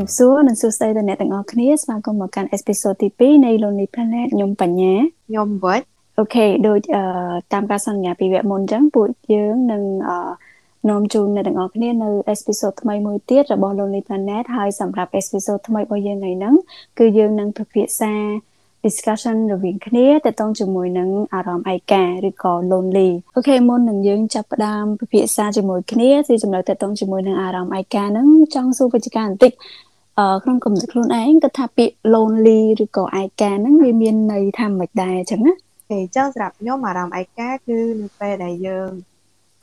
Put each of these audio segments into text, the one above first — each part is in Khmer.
រាបសួរនិងសួស្តីដល់អ្នកទាំងអស់គ្នាស្វាគមន៍មកកាន់អេពីសូតទី2នៃ Lonely Planet ខ្ញុំបញ្ញាខ្ញុំវិតអូខេដូចតាមការសន្យាពីវគ្គមុនអញ្ចឹងពួកយើងនឹងនាំជូនអ្នកទាំងអស់គ្នានៅអេពីសូតថ្មីមួយទៀតរបស់ Lonely Planet ហើយសម្រាប់អេពីសូតថ្មីរបស់យើងថ្ងៃហ្នឹងគឺយើងនឹងពិភាក្សា discussion រវាងគ្នាតទៅជាមួយនឹងអារម្មណ៍ឯកាឬក៏ lonely អូខេមុននឹងយើងចាប់ផ្ដើមពិភាក្សាជាមួយគ្នាស៊ីចំណុចតទៅជាមួយនឹងអារម្មណ៍ឯកាហ្នឹងចង់សួរវិជ្ជការបន្តិចអឺ ក្នុងកំណត់ខ្លួនឯងគាត់ថាពាក្យ lonely ឬក៏ឯកាហ្នឹងវាមានន័យថាម៉េចដែរអញ្ចឹងណាអេចឹងសម្រាប់ខ្ញុំអារម្មណ៍ឯកាគឺនៅពេលដែលយើង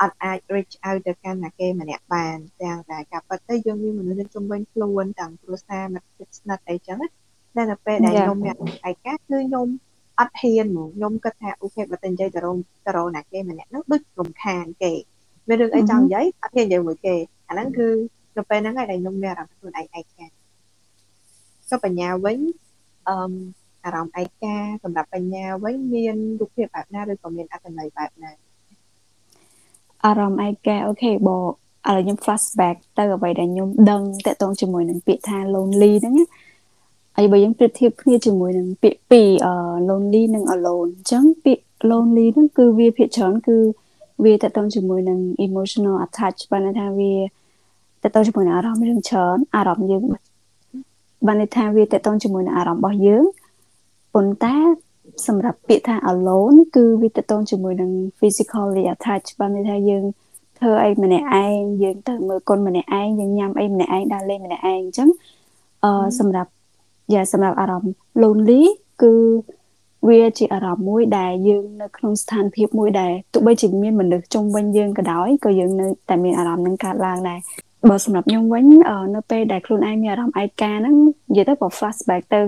អត់អាច reach out ទៅកាន់ណាគេម្នាក់បានទាំងតែការពិតទៅយើងមានមនុស្សជុំវិញខ្លួនទាំងគ្រួសារមិត្តភក្តិស្និទ្ធអីចឹងណាតែនៅពេលដែលខ្ញុំមានឯកាគឺខ្ញុំអត់ហ៊ានហ្មងខ្ញុំគិតថាអូខេបើតែនិយាយទៅរោទៅរោណាគេម្នាក់ហ្នឹងដូចរំខានគេមានរឿងអីចង់និយាយអត់ហ៊ាននិយាយមួយគេអាហ្នឹងគឺនៅពេលហ្នឹងហើយដែលខ្ញុំមានអារម្មណ៍ខ្លួនឯងឯកា ក៏បញ្ញាវិញអឺអារម្មណ៍ឯកាសម្រាប់បញ្ញាវិញមានរូបភាពបែបណាឬក៏មានអត្ថន័យបែបណាអារម្មណ៍ឯកាអូខេបងឥឡូវខ្ញុំ flashback ទៅអ្វីដែលខ្ញុំដឹងតកតងជាមួយនឹងពាក្យថា lonely ហ្នឹងណាហើយបើយើងប្រៀបធៀបគ្នាជាមួយនឹងពាក្យពីរ lonely និង alone អញ្ចឹងពាក្យ lonely ហ្នឹងគឺវាភាគច្រើនគឺវាតទៅជាមួយនឹង emotional attach បានន័យថាវាតទៅជាមួយនឹងអារម្មណ៍រឿងច្រើនអារម្មណ៍យើង បានន័យថាវាតទៅជាមួយនឹងអារម្មណ៍របស់យើងប៉ុន្តែសម្រាប់ពាក្យថា alone គឺវាតទៅជាមួយនឹង physically attach បានន័យថាយើងធ្វើអីម្នាក់ឯងយើងទៅមើលកូនម្នាក់ឯងយើងញ៉ាំអីម្នាក់ឯងដើរលេងម្នាក់ឯងអញ្ចឹងអឺសម្រាប់យ៉ាសម្រាប់អារម្មណ៍ lonely គឺវាជាអារម្មណ៍មួយដែលយើងនៅក្នុងស្ថានភាពមួយដែលទោះបីជាមានមនុស្សជុំវិញយើងក៏ដោយក៏យើងនៅតែមានអារម្មណ៍នឹងកើតឡើងដែរ បើសម្រាប់ខ្ញុំវិញនៅពេលដែលខ្លួនឯងមានអារម្មណ៍ឯកាហ្នឹងនិយាយទៅបើ flashback ទៅ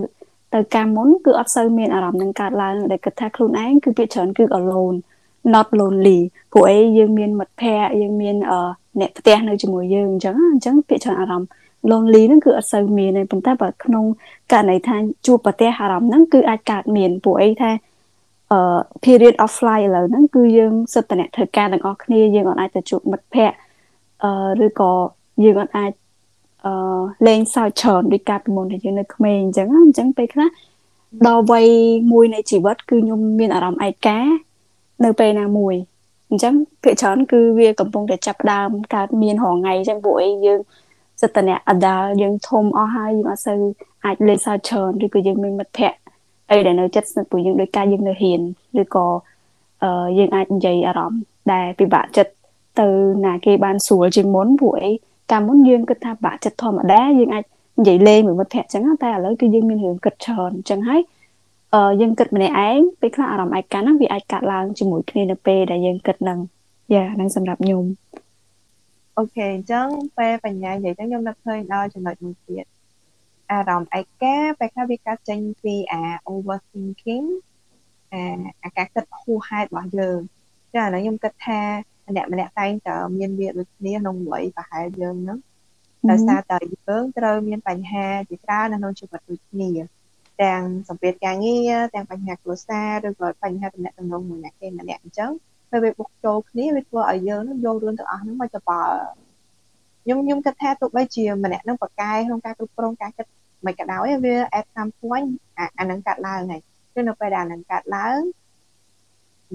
ទៅកាលមុនគឺអត់សូវមានអារម្មណ៍នឹងកើតឡើងដែលគិតថាខ្លួនឯងគឺភាគច្រើនគឺ alone not lonely ព្រោះអីយើងមានមិត្តភ័ក្តិយើងមានអ្នកផ្ទះនៅជាមួយយើងអញ្ចឹងអញ្ចឹងភាគច្រើនអារម្មណ៍ lonely ហ្នឹងគឺអត់សូវមានទេប៉ុន្តែបើក្នុងករណីថាជួបប្រទះអារម្មណ៍ហ្នឹងគឺអាចកើតមានពួកអីថាអឺ period of flight ឥឡូវហ្នឹងគឺយើងសិតតអ្នកធ្វើការទាំងអស់គ្នាយើងអត់អាចទៅជួបមិត្តភ័ក្តិអឺឬក៏ យើងអត់អាចអឺលេងសើចច្រើនដូចកាលពីមុនដែលយើងនៅក្មេងអញ្ចឹងអញ្ចឹងពេលខ្លះដល់វ័យមួយនៃជីវិតគឺខ្ញុំមានអារម្មណ៍ឯកានៅពេលណាមួយអញ្ចឹងភាគច្រើនគឺវាកំពុងតែចាប់ដើមកើតមានរងថ្ងៃអញ្ចឹងពួកអីយើងសិតតអ្នកអដាលយើងធំអស់ហើយយើងអត់សូវអាចលេងសើចច្រើនឬក៏យើងមានមិត្តភ័ក្តិអីដែលនៅចិត្តស្និទ្ធពួកយើងដោយការយើងនៅហ៊ានឬក៏អឺយើងអាចនិយាយអារម្មណ៍ដែលពិបាកចិត្តទៅណាគេបានស្រួលជាងមុនព្រោះអីកា លមុនយើងគិតថាបាក់ចិត្តធម្មតាយើងអាចនិយាយលេងមួយមិត្តភ័ក្តិចឹងតែឥឡូវគឺយើងមានរឿងគិតច្រើនចឹងហើយអឺយើងគិតម្នាក់ឯងពេលខ្លះអារម្មណ៍ឯកាហ្នឹងវាអាចកាត់ឡើងជាមួយគ្នានៅពេលដែលយើងគិតនឹងយ៉ាហ្នឹងសម្រាប់ខ្ញុំអូខេអញ្ចឹងពេលបញ្ញានិយាយចឹងខ្ញុំនឹកឃើញដល់ចំណុចមួយទៀតអារម្មណ៍ឯកាពេលខ្លះវាកើតចេញពីអា overthinking អាអាការគិតហួសហេតុរបស់យើងចាឥឡូវខ្ញុំគិតថា ម្នាក់ម្នាក់តែងតែមានវាដូចគ្នាក្នុងវ័យប្រហែលយើងហ្នឹងដោយសារតែយើងត្រូវមានបញ្ហាជាច្រើននៅក្នុងជីវិតដូចគ្នាទាំងសម្ពាធការងារទាំងបញ្ហាគ្រួសារឬក៏បញ្ហាទំនាក់ទំនងមួយអ្នកគេម្នាក់អញ្ចឹងពេលវាបុកចូលគ្នាវាធ្វើឲ្យយើងនឹងយករឿងទាំងអស់ហ្នឹងមកចាប់ខ្ញុំខ្ញុំគិតថាទោះបីជាម្នាក់នឹងប្រកែក្នុងការគ្រប់គ្រងការគិតមិនក៏ដោយវា at some point អានឹងកាត់ឡើងហើយគឺនៅពេលដែលអានឹងកាត់ឡើង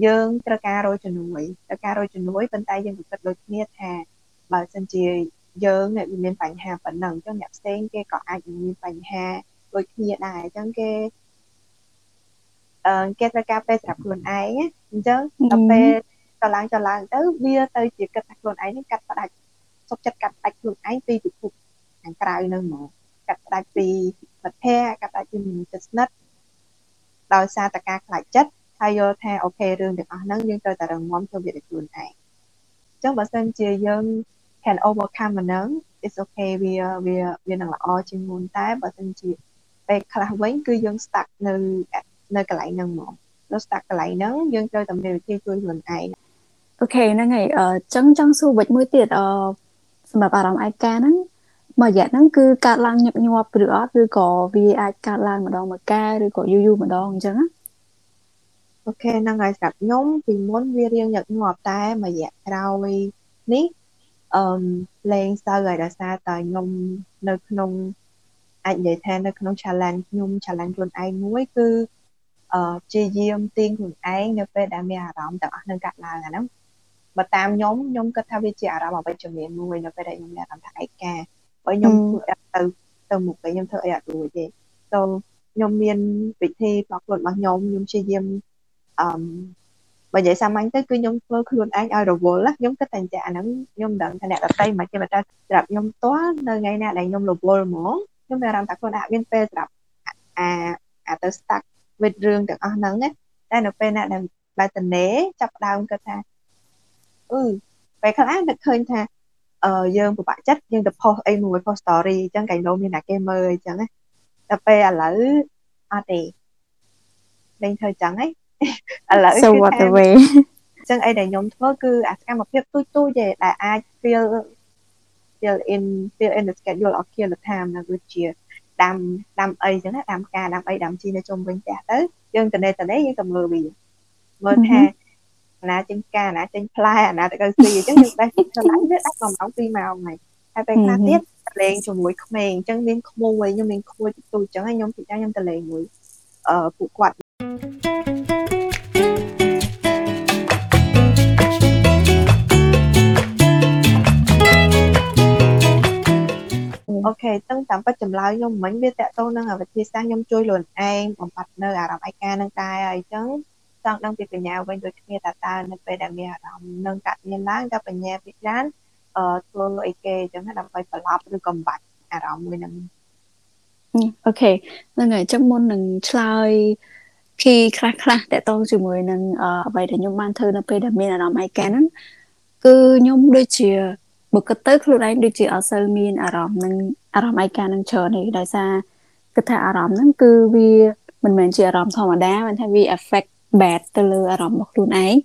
យើងត្រូវការរយជំនួយត្រូវការរយជំនួយប៉ុន្តែយើងគិតដូចគ្នាថាបើសិនជាយើងអ្នកមានបញ្ហាប៉ុណ្ណឹងអញ្ចឹងអ្នកផ្សេងគេក៏អាចមានបញ្ហាដូចគ្នាដែរអញ្ចឹងគេអឺគេត្រូវការពេលសម្រាប់ខ្លួនឯងអញ្ចឹងដល់ពេលចឡើងចឡើងទៅវាទៅជាគិតថាខ្លួនឯងនេះកាត់ផ្ដាច់សុខចិត្តកាត់ផ្ដាច់ខ្លួនឯងពីពិភពខាងក្រៅនឹងហ្មងកាត់ផ្ដាច់ពីមិត្តភ័ក្តិកាត់ផ្ដាច់ពីមនុស្សជិតស្និទ្ធដោយសារតែការខ្លាចចិត្ត ហើយយល់ថាអូខេរឿងទាំងអស់ហ្នឹងយើងត្រូវតែរងមាំធ្វើវាដោយខ្លួនឯងអញ្ចឹងបើសិនជាយើង can overcome ហ្នឹង it's okay វាវាវានឹងល្អជាងមុនតែបើសិនជាពេលខ្លះវិញគឺយើង stuck នៅនៅកន្លែងហ្នឹងហ្មងនៅ stuck កន្លែងហ្នឹងយើងត្រូវតែមានវិធីជួយខ្លួនឯងអូខេហ្នឹងហើយអញ្ចឹងចង់សួរវិចមួយទៀតអសម្រាប់អារម្មណ៍ឯកាហ្នឹងមួយរយៈហ្នឹងគឺកើតឡើងញឹកញាប់ឬអត់ឬក៏វាអាចកើតឡើងម្ដងមួយកាឬក៏យូរយូរម្ដងអញ្ចឹងណា អូខេហ្នឹងហើយសម្រាប់ខ្ញុំពីមុនវារៀងញឹកញាប់តែមួយរយៈក្រោយនេះអឺលេងទៅហើយដោយសារតែខ្ញុំនៅក្នុងអាចនិយាយថានៅក្នុង challenge ខ្ញុំ challenge ខ្លួនឯងមួយគឺអឺជាយាមទាញខ្លួនឯងនៅពេលដែលមានអារម្មណ៍ទាំងអស់នឹងកាត់ឡើងអាហ្នឹងបើតាមខ្ញុំខ្ញុំគិតថាវាជាអារម្មណ៍អវិជ្ជមានមួយនៅពេលដែលខ្ញុំមានអារម្មណ៍ថាឯកាបើខ្ញុំធ្វើទៅទៅមុខទៅខ្ញុំធ្វើអីអត់រួចទេ so ខ្ញុំមានវិធីផ្លាស់ខ្លួនរបស់ខ្ញុំខ្ញុំព្យាយាម អឺបើនិយាយសាមញ្ញទៅគឺខ្ញុំធ្វើខ្លួនឯងឲ្យរវល់ខ្ញុំគិតតែចាអាហ្នឹងខ្ញុំមិនដឹងថាអ្នកដទៃមិនទេតែសម្រាប់ខ្ញុំផ្ទាល់នៅថ្ងៃណាដែលខ្ញុំរវល់ហ្មងខ្ញុំមានអារម្មណ៍ថាខ្លួនឯងមានពេលសម្រាប់អាអាទៅ stuck វិតរឿងទាំងអស់ហ្នឹងណាតែនៅពេលណាដែលបែរតនេចាប់ដើមគិតថាអឺពេលខ្លះនឹកឃើញថាអឺយើងពិបាកចិត្តយើងទៅ post អីមួយ post story អញ្ចឹងកាញ់លោមានតែគេមើលអញ្ចឹងណាតែពេលឥឡូវអត់ទេលេងធ្វើអញ្ចឹងហី ឥឡូវគឺ So what the way អញ្ចឹងអីដែលខ្ញុំធ្វើគឺអាសកម្មភាពទូចទូចទេដែលអាច feel feel in feel in the schedule of kill the time ណាដូចជាដាំដាំអីចឹងណាដាំការដាំអីដាំជីនៅជុំវិញផ្ទះទៅយើងតនេតនេយើងទៅមើលវាមើលថាអាណាចេញការអាណាចេញផ្លែអាណាទៅស៊ីអញ្ចឹងយើងបេះឆ្លាញ់វាដាច់1ម៉ោង2ម៉ោងហើយហើយពេលខ្លះទៀតលេងជាមួយក្មេងអញ្ចឹងមានក្មួយខ្ញុំមានក្មួយទូចអញ្ចឹងហើយខ្ញុំពីចាខ្ញុំទៅលេងមួយអឺពួកគាត់ អូខេទាំងតាមពិតចម្លើយខ្ញុំមិញវាតកតងនឹងវិធីសាស្ត្រខ្ញុំជួយខ្លួនឯងបំបត្តិនៅអារម្មណ៍ឯកានឹងដែរហើយអញ្ចឹងចង់ដឹងពីបញ្ញាវិញដូចគ្នាតើតើនៅពេលដែលមានអារម្មណ៍នឹងកាត់មានឡើងតើបញ្ញាពីច្រើនអឺធ្វើអីគេអញ្ចឹងដើម្បីប្រឡប់ឬក៏បំបត្តិអារម្មណ៍មួយហ្នឹងអូខេហ្នឹងហើយអញ្ចឹងមុននឹងឆ្លើយពីខ្លះខ្លះតកតងជាមួយនឹងអ្វីដែលខ្ញុំបានធ្វើនៅពេលដែលមានអារម្មណ៍ឯកាហ្នឹងគឺខ្ញុំដូចជា បើគិតទៅខ្លួនឯងដូចជាអត់សូវមានអារម្មណ៍នឹងអារម្មណ៍ឯកានឹងច្រើនទេដោយសារគិតថាអារម្មណ៍ហ្នឹងគឺវាមិនមែនជាអារម្មណ៍ធម្មតាមិនថាវា affect bad ទៅលើអារម្មណ៍របស់ខ្លួនឯង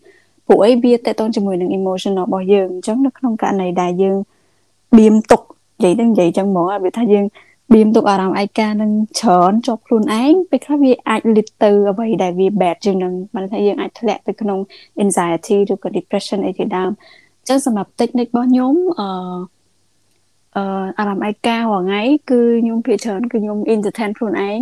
ព្រោះអីវាតកតងជាមួយនឹង emotion របស់យើងអញ្ចឹងនៅក្នុងករណីដែលយើងបៀមទុកនិយាយទៅនិយាយចឹងហ្មងវាថាយើងបៀមទុកអារម្មណ៍ឯកានឹងច្រើនជាប់ខ្លួនឯងពេលខ្លះវាអាច lead ទៅអ្វីដែលវា bad ជាងនឹងបានថាយើងអាចធ្លាក់ទៅក្នុង anxiety ឬក៏ depression អីជាដើម ចឹងសម្រាប់ technique របស់ខ្ញុំអឺអឺអារម្មណ៍ឯការាល់ថ្ងៃគឺខ្ញុំភាគច្រើនគឺខ្ញុំ entertain ខ្លួនឯង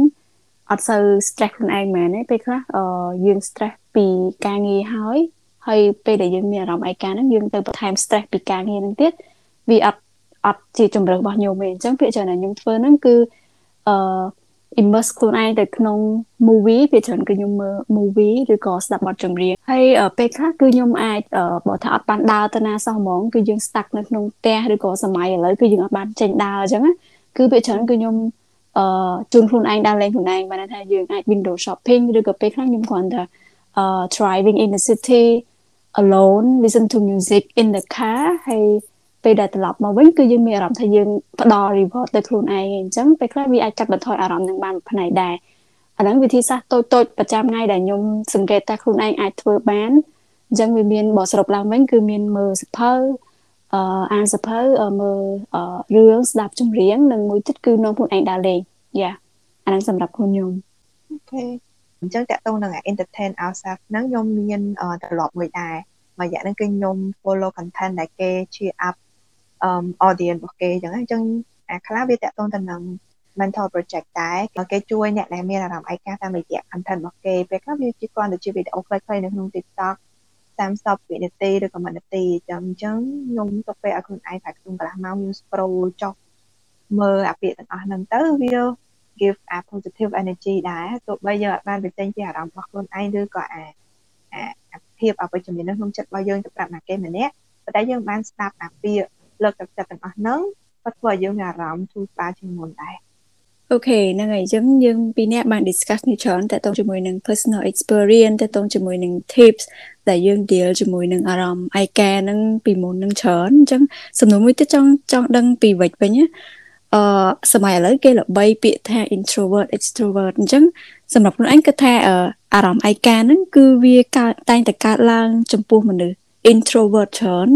អត់សូវ stress ខ្លួនឯងមែនទេពេលខ្លះអឺយើង stress ពីការងារហើយហើយពេលដែលយើងមានអារម្មណ៍ឯកាហ្នឹងយើងទៅបន្ថែម stress ពីការងារហ្នឹងទៀតវាអត់អត់ជាជំរឿរបស់ខ្ញុំទេអញ្ចឹងភាគច្រើនដែលខ្ញុំធ្វើហ្នឹងគឺអឺ immerse ខ្លួនឯងទៅក្នុង movie ពេលច្រើនគឺខ្ញុំមើល movie ឬក៏ស្ដាប់បទចម្រៀងហើយពេលខ្លះគឺខ្ញុំអាចបើថាអត់បានដើរទៅណាសោះហ្មងគឺយើង stuck នៅក្នុងផ្ទះឬក៏សម័យឥឡូវគឺយើងអត់បានចេញដើរអញ្ចឹងណាគឺពេលច្រើនគឺខ្ញុំអឺជូនខ្លួនឯងដើរលេងខ្លួនឯងបានថាយើងអាច window shopping ឬក៏ពេលខ្លះខ្ញុំគ្រាន់តែអឺ driving in the city alone listen to music in the car ហើយ ពេលដែលត្រឡប់មកវិញគឺយើងមានអារម្មណ៍ថាយើងផ្ដល់ reward ទៅខ្លួនឯងអញ្ចឹងពេលខ្លះវាអាចកាត់បន្ថយអារម្មណ៍នឹងបានផ្នែកដែរអាហ្នឹងវិធីសាស្ត្រតូចតូចប្រចាំថ្ងៃដែលខ្ញុំសង្កេតថាខ្លួនឯងអាចធ្វើបានអញ្ចឹងវាមានបើសរុបឡើងវិញគឺមានមើលសភៅអឺអានសភៅមើលរឿងស្ដាប់ចម្រៀងនិងមួយទៀតគឺនាំខ្លួនឯងដើរលេងយ៉ាអាហ្នឹងសម្រាប់ខ្លួនខ្ញុំអូខេអញ្ចឹងតកតងនឹង entertain ourselves ហ្នឹងខ្ញុំមានត្រឡប់មួយដែរមួយរយៈហ្នឹងគឺខ្ញុំ follow content ដែលគេ share up um audience របស់គេអញ្ចឹងអញ្ចឹងអាខ្លះវាតកតងទៅនឹង mental project ដែរគេជួយអ្នកដែលមានអារម្មណ៍ឯកាតាមរយៈ content របស់គេពេលខ្លះវាជាគ្រាន់តែជាវីដេអូខ្លីៗនៅក្នុង TikTok 30វិនាទីឬក៏1នាទីអញ្ចឹងខ្ញុំទុកពេលឲ្យខ្លួនឯងតែក្នុងកន្លះម៉ោងខ្ញុំ scroll ចុះមើលអាពាក្យទាំងអស់ហ្នឹងទៅវា give a positive energy ដែរទោះបីយើងអាចបានបញ្ចេញពីអារម្មណ៍របស់ខ្លួនឯងឬក៏អាអាភាពអវិជ្ជមាននៅក្នុងចិត្តរបស់យើងទៅប្រាប់អ្នកគេម្នាក់ប៉ុន្តែយើងបានស្ដាប់អាពាក្យ លើកទឹកចិត្តទាំងអស់ហ្នឹងក៏ធ្វើឲ្យយើងមានអារម្មណ៍ធូរស្បើយជាងមុនដែរអូខេហ្នឹងហើយអញ្ចឹងយើងពីរនាក់បាន discuss នេះច្រើនតទៅជាមួយនឹង personal experience តទៅជាមួយនឹង tips ដែលយើង deal ជាមួយនឹងអារម្មណ៍ឯកាហ្នឹងពីមុននឹងច្រើនអញ្ចឹងសំណួរមួយទៀតចង់ចង់ដឹងពីវិចវិញណាអឺសម័យឥឡូវគេល្បីពាក្យថា introvert extrovert អញ្ចឹងសម្រាប់ខ្លួនឯងគិតថាអារម្មណ៍ឯកាហ្នឹងគឺវាកើតតែងតែកើតឡើងចំពោះមនុស្ស introvert ច្រើន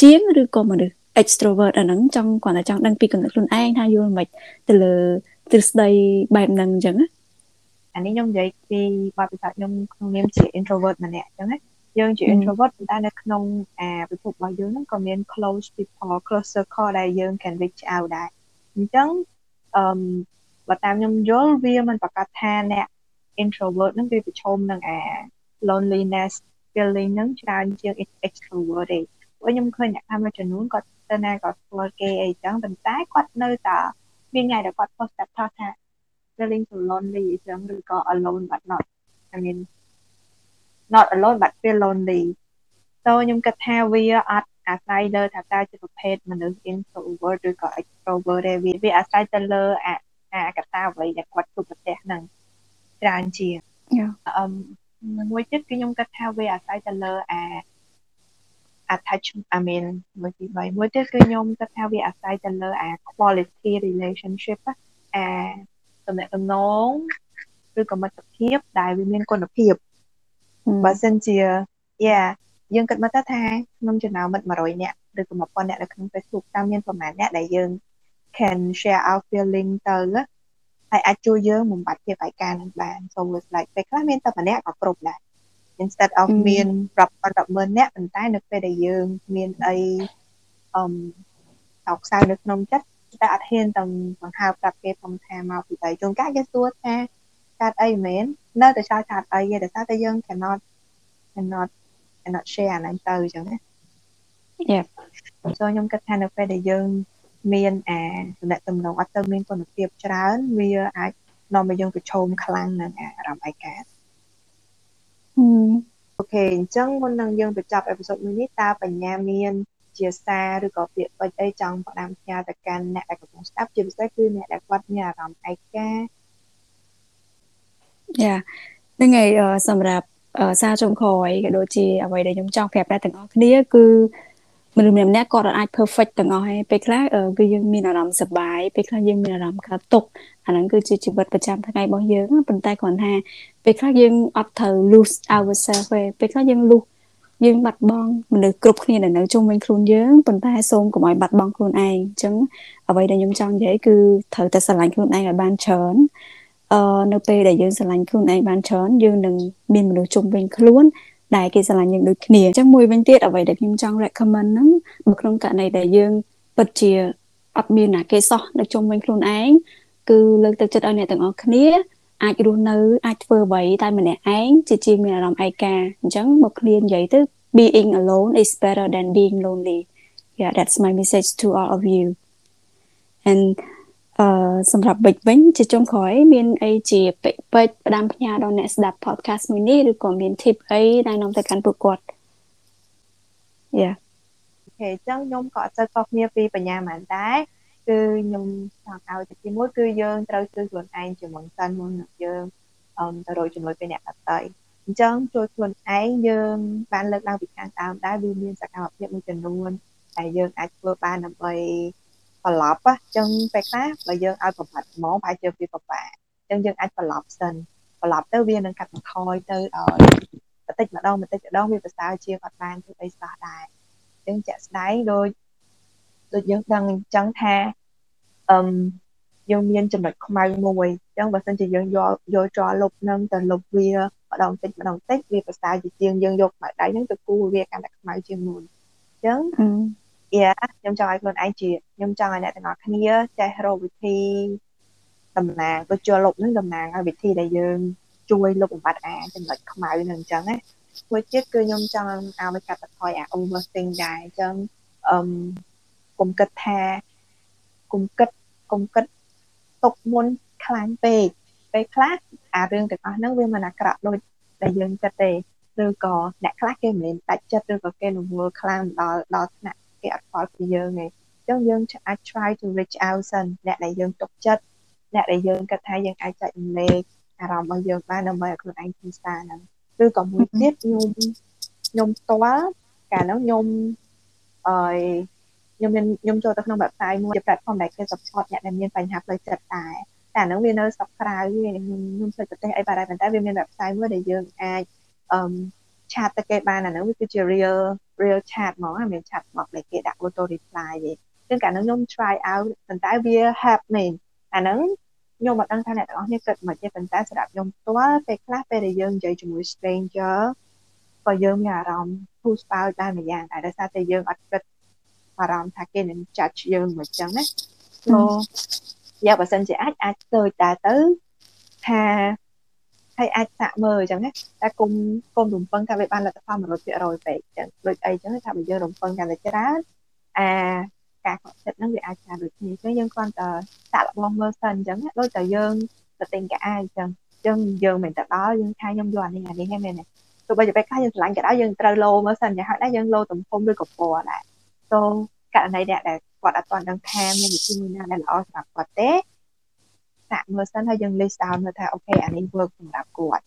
ជាងឬក៏មនុស្ស extrovert អាហ្នឹងចង់គាត់តែចង់ដឹងពីគំនិតខ្លួនឯងថាយល់មិនទៅលើទ្រឹស្ដីបែបហ្នឹងអញ្ចឹងណាអានេះខ្ញុំនិយាយពីបទពិសោធន៍ខ្ញុំក្នុងនាមជា introvert ម្នាក់អញ្ចឹងណាយើងជា introvert ប៉ុន្តែនៅក្នុងអាពិភពរបស់យើងហ្នឹងក៏មាន close people close circle ដែលយើង can reach out ដែរអញ្ចឹងអឺបើតាមខ្ញុំយល់វាមិនប្រកាសថាអ្នក introvert ហ្នឹងវាប្រឈមនឹងអា loneliness feeling ហ្នឹងច្រើនជាង extrovert ទេ ព្រោះខ្ញុំឃើញអ្នកថាមួយចំនួនគាត់ទៅណាក៏ស្គាល់គេអីចឹងប៉ុន្តែគាត់នៅតែមានថ្ងៃដែលគាត់ post status ថា feeling so lonely អញ្ចឹងឬក៏ alone but not I mean not alone but feel lonely តើខ្ញុំគិតថាវាអត់អាស្រ័យលើថាតើជាប្រភេទមនុស្ស introvert ឬក៏ extrovert ទេវាវាអាស្រ័យទៅលើអាអាកត្តាអ្វីដែលគាត់ជួបប្រទះហ្នឹងច្រើនជាងអឺមួយទៀតគឺខ្ញុំគិតថាវាអាស្រ័យទៅលើអា attachment I mean មួយទី3មួយទៀតគឺខ្ញុំគិតថាវាអាស្រ័យទៅលើអា quality relationship អាតំណែងតំណងឬក៏មិត្តភាពដែលវាមានគុណភាពបើសិនជា yeah យើងគិតមើលទៅថាក្នុងចំណោមមិត្ត100នាក់ឬក៏1000នាក់នៅក្នុង Facebook តាមមានប្រហែលអ្នកដែលយើង can share our feeling ទៅហើយអាចជួយយើងបំបត្តិភាពឯកានឹងបាន so it's like ពេលខ្លះមានតែម្នាក់ក៏គ្រប់ដែរ instead of មានរាប់ពាន់រាប់ម៉ឺននាក់ប៉ុន្តែនៅពេលដែលយើងមានអីអឹមតោកខ្សៅនៅក្នុងចិត្តតែអត់ហ៊ានទៅបង្ហើបប្រាប់គេធំថាមកពីអីជួនកាលគេសួរថាកើតអីមែននៅតែចោលថាអីទេដោយសារតែយើង cannot cannot cannot share អាហ្នឹងទៅអញ្ចឹងណា Yep ចូលខ្ញុំគិតថានៅពេលដែលយើងមានអាតំណែងតំណងអត់ទៅមានគុណភាពច្រើនវាអាចនាំឲ្យយើងប្រឈមខ្លាំងនឹងអារម្មណ៍ឯកា អូខេអញ្ចឹងមុននឹងយើងបញ្ចប់អេពីសូតមួយនេះតើបញ្ញាមានជាសារឬក៏ពាក្យពេចន៍អីចង់ផ្ដាំផ្ញើទៅកាន់អ្នកដែលកំពុងស្ដាប់ជាពិសេសគឺអ្នកដែលគាត់មានអារម្មណ៍ឯកាយ៉ាហ្នឹងហើយសម្រាប់សារចុងក្រោយក៏ដូចជាអ្វីដែលខ្ញុំចង់ប្រាប់អ្នកទាំងអស់គ្នាគឺ មនុស្សម្នាក់ៗគាត់អាច perfect ទាំងអស់ហើយពេលខ្លះគឺយើងមានអារម្មណ៍សប្បាយពេលខ្លះយើងមានអារម្មណ៍កើតទុកអាហ្នឹងគឺជាជីវិតប្រចាំថ្ងៃរបស់យើងប៉ុន្តែគ្រាន់ថាពេលខ្លះយើងអត់ត្រូវ lose ourselves ទេពេលខ្លះយើង lose យើងបាត់បង់មនុស្សគ្រប់គ្នាដែលនៅជុំវិញខ្លួនយើងប៉ុន្តែសូមកុំឲ្យបាត់បង់ខ្លួនឯងអញ្ចឹងអ្វីដែលខ្ញុំចង់និយាយគឺត្រូវតែស្រឡាញ់ខ្លួនឯងឲ្យបានច្រើនអឺនៅពេលដែលយើងស្រឡាញ់ខ្លួនឯងបានច្រើនយើងនឹងមានមនុស្សជុំវិញខ្លួន ដែលគេស្រឡាញ់យើងដូចគ្នាអញ្ចឹងមួយវិញទៀតអ្វីដែលខ្ញុំចង់ recommend ហ្នឹងនៅក្នុងករណីដែលយើងពិតជាអត់មានណាគេសោះនៅជុំវិញខ្លួនឯងគឺលើកទឹកចិត្តឲ្យអ្នកទាំងអស់គ្នាអាចរស់នៅអាចធ្វើអ្វីតែម្នាក់ឯងជាជាងមានអារម្មណ៍ឯកាអញ្ចឹងមកគ្នានិយាយទៅ being alone is better than being lonely yeah that's my message to all of you and អឺសម្រាប់បិចវិញជាចុងក្រោយមានអីជាពេចពេចផ្ដាំផ្ញើដល់អ្នកស្ដាប់ podcast មួយនេះឬក៏មាន tip អីដែលនាំទៅកាន់ពួកគាត់ Yeah អូខេអញ្ចឹងខ្ញុំក៏អត់សូវខុសគ្នាពីបញ្ញាមិនដែរគឺខ្ញុំចង់ឲ្យទីមួយគឺយើងត្រូវជួយខ្លួនឯងជាមុនសិនមុននឹងយើងអឺទៅរកជំនួយពីអ្នកដទៃអញ្ចឹងជួយខ្លួនឯងយើងបានលើកឡើងពីខាងដើមដែរវាមានសកម្មភាពមួយចំនួនដែលយើងអាចធ្វើបានដើម្បី ប្រឡប់អញ្ចឹងពេលខ្លះបើយើងឲ្យប្របាត់ហ្មងប្រហែលជាវាពិបាកអញ្ចឹងយើងអាចប្រឡប់សិនប្រឡប់ទៅវានឹងកាត់បន្ថយទៅឲ្យបន្តិចម្ដងបន្តិចម្ដងវាប្រសើរជាងអត់បានធ្វើអីសោះដែរអញ្ចឹងជាក់ស្ដែងដូចដូចយើងដឹងអញ្ចឹងថាអឹមយើងមានចំណុចខ្មៅមួយអញ្ចឹងបើសិនជាយើងយកយកចោលលុបនឹងទៅលុបវាម្ដងតិចម្ដងតិចវាប្រសើរជាជាងយើងយកខ្មៅដៃហ្នឹងទៅគូវាកាន់តែខ្មៅជាងមុនអញ្ចឹង យ៉ាខ្ញុំចង់ឲ្យខ្លួនឯងជាខ្ញុំចង់ឲ្យអ្នកទាំងអស់គ្នាចេះរកវិធីតំណាងដូចជាលុបនឹងតំណាងឲ្យវិធីដែលយើងជួយលុបបំបត្តិអាចំណុចខ្មៅនឹងអញ្ចឹងណាមួយទៀតគឺខ្ញុំចង់ឲ្យកាត់បន្ថយអា overthink ដែរអញ្ចឹងអឺកុំគិតថាកុំគិតកុំគិតទុកមុនខ្លាំងពេកពេលខ្លះអារឿងទាំងអស់ហ្នឹងវាមិនអាក្រក់ដូចដែលយើងគិតទេឬក៏អ្នកខ្លះគេមិនមែនដាច់ចិត្តឬក៏គេរវល់ខ្លាំងដល់ដល់ថ្នាក់ គេអត់ខ្វល់ពីយើងទេអញ្ចឹងយើងអាច try to reach out សិនអ្នកដែលយើងទុកចិត្តអ្នកដែលយើងគិតថាយើងអាចចែករំលែកអារម្មណ៍របស់យើងបានដើម្បីឲ្យខ្លួនឯងធូរស្រាលហ្នឹងឬក៏មួយទៀតខ្ញុំខ្ញុំផ្ទាល់កាលនោះខ្ញុំអឺខ្ញុំមានខ្ញុំចូលទៅក្នុង website មួយជា platform ដែលគេ support អ្នកដែលមានបញ្ហាផ្លូវចិត្តដែរតែអាហ្នឹងវានៅស្រុកក្រៅខ្ញុំខ្ញុំទៅប្រទេសអីបាទប៉ុន្តែវាមាន website មួយដែលយើងអាចអឺឆាតទៅគេបានអាហ្នឹងវាគឺជា real real chat ហ្មងមាន chat box ដែលគេដាក់ auto reply ទេគឺកាលហ្នឹងខ្ញុំ try out ប៉ុន្តែវា help មែនអាហ្នឹងខ្ញុំអត់ដឹងថាអ្នកទាំងអស់គ្នាគិតមិនទេប៉ុន្តែសម្រាប់ខ្ញុំផ្ទាល់ពេលខ្លះពេលដែលយើងនិយាយជាមួយ stranger ក៏យើងមានអារម្មណ៍ធូរស្បើយដែរម្យ៉ាងដែរដោយសារតែយើងអត់គិតអារម្មណ៍ថាគេនឹង judge យើងមិនចឹងណា so យកបើសិនជាអាចអាចទៅតែទៅថា ហើយអាចសាក់មើលអញ្ចឹងណាតែគុំគុំរំពឹងថាវាបានលទ្ធផល100%ពេកអញ្ចឹងដូចអីអញ្ចឹងថាបើយើងរំពឹងកាន់តែច្រើនអាការខកចិត្តហ្នឹងវាអាចថាដូចគ្នាអញ្ចឹងយើងគ្រាន់តែសាក់លបងមើលសិនអញ្ចឹងដូចតែយើងទៅទិញកាអាយអញ្ចឹងអញ្ចឹងយើងមិនទៅដល់យើងថាខ្ញុំយកអានេះអានេះហ្នឹងមែនទេទោះបីជាពេលខ្លះយើងឆ្លាញ់ក៏ដោយយើងត្រូវលោមើលសិនយ៉ាងហោចដែរយើងលោទំហំឬក៏ពណ៌ដែរសូករណីអ្នកដែលគាត់អត់ទាន់ដឹងថាមានវិធីមួយណាដែលល្អសម្រាប់គាត់ទេ សាក់មើលសិនហើយយើង list down មើលថាអូខេអានេះ work សម្រាប់គាត់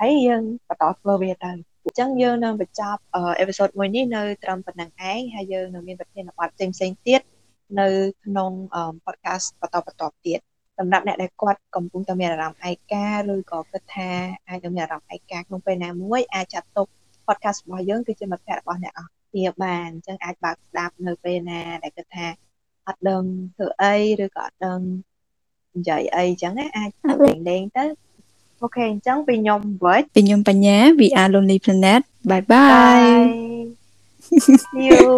ហើយយើងបន្តធ្វើវាទៅអញ្ចឹងយើងនឹងបញ្ចប់អេពីសូតមួយនេះនៅត្រឹមប៉ុណ្្នឹងឯងហើយយើងនឹងមានប្រធានបទផ្សេងផ្សេងទៀតនៅក្នុង podcast បន្តបន្តទៀតសម្រាប់អ្នកដែលគាត់កំពុងតែមានអារម្មណ៍ឯកាឬក៏គិតថាអាចនឹងមានអារម្មណ៍ឯកាក្នុងពេលណាមួយអាចចាត់ទុក podcast របស់យើងគឺជាមិត្តភក្តិរបស់អ្នកអស់គ្នាបានអញ្ចឹងអាចបើកស្ដាប់នៅពេលណាដែលគិតថាអត់ដឹងធ្វើអីឬក៏អត់ដឹង និយាយអីអញ្ចឹងអាចលេងលេងទៅអូខេអញ្ចឹងពីខ្ញុំវិចពីខ្ញុំបញ្ញា We are Lonely Planet bye bye, bye. See you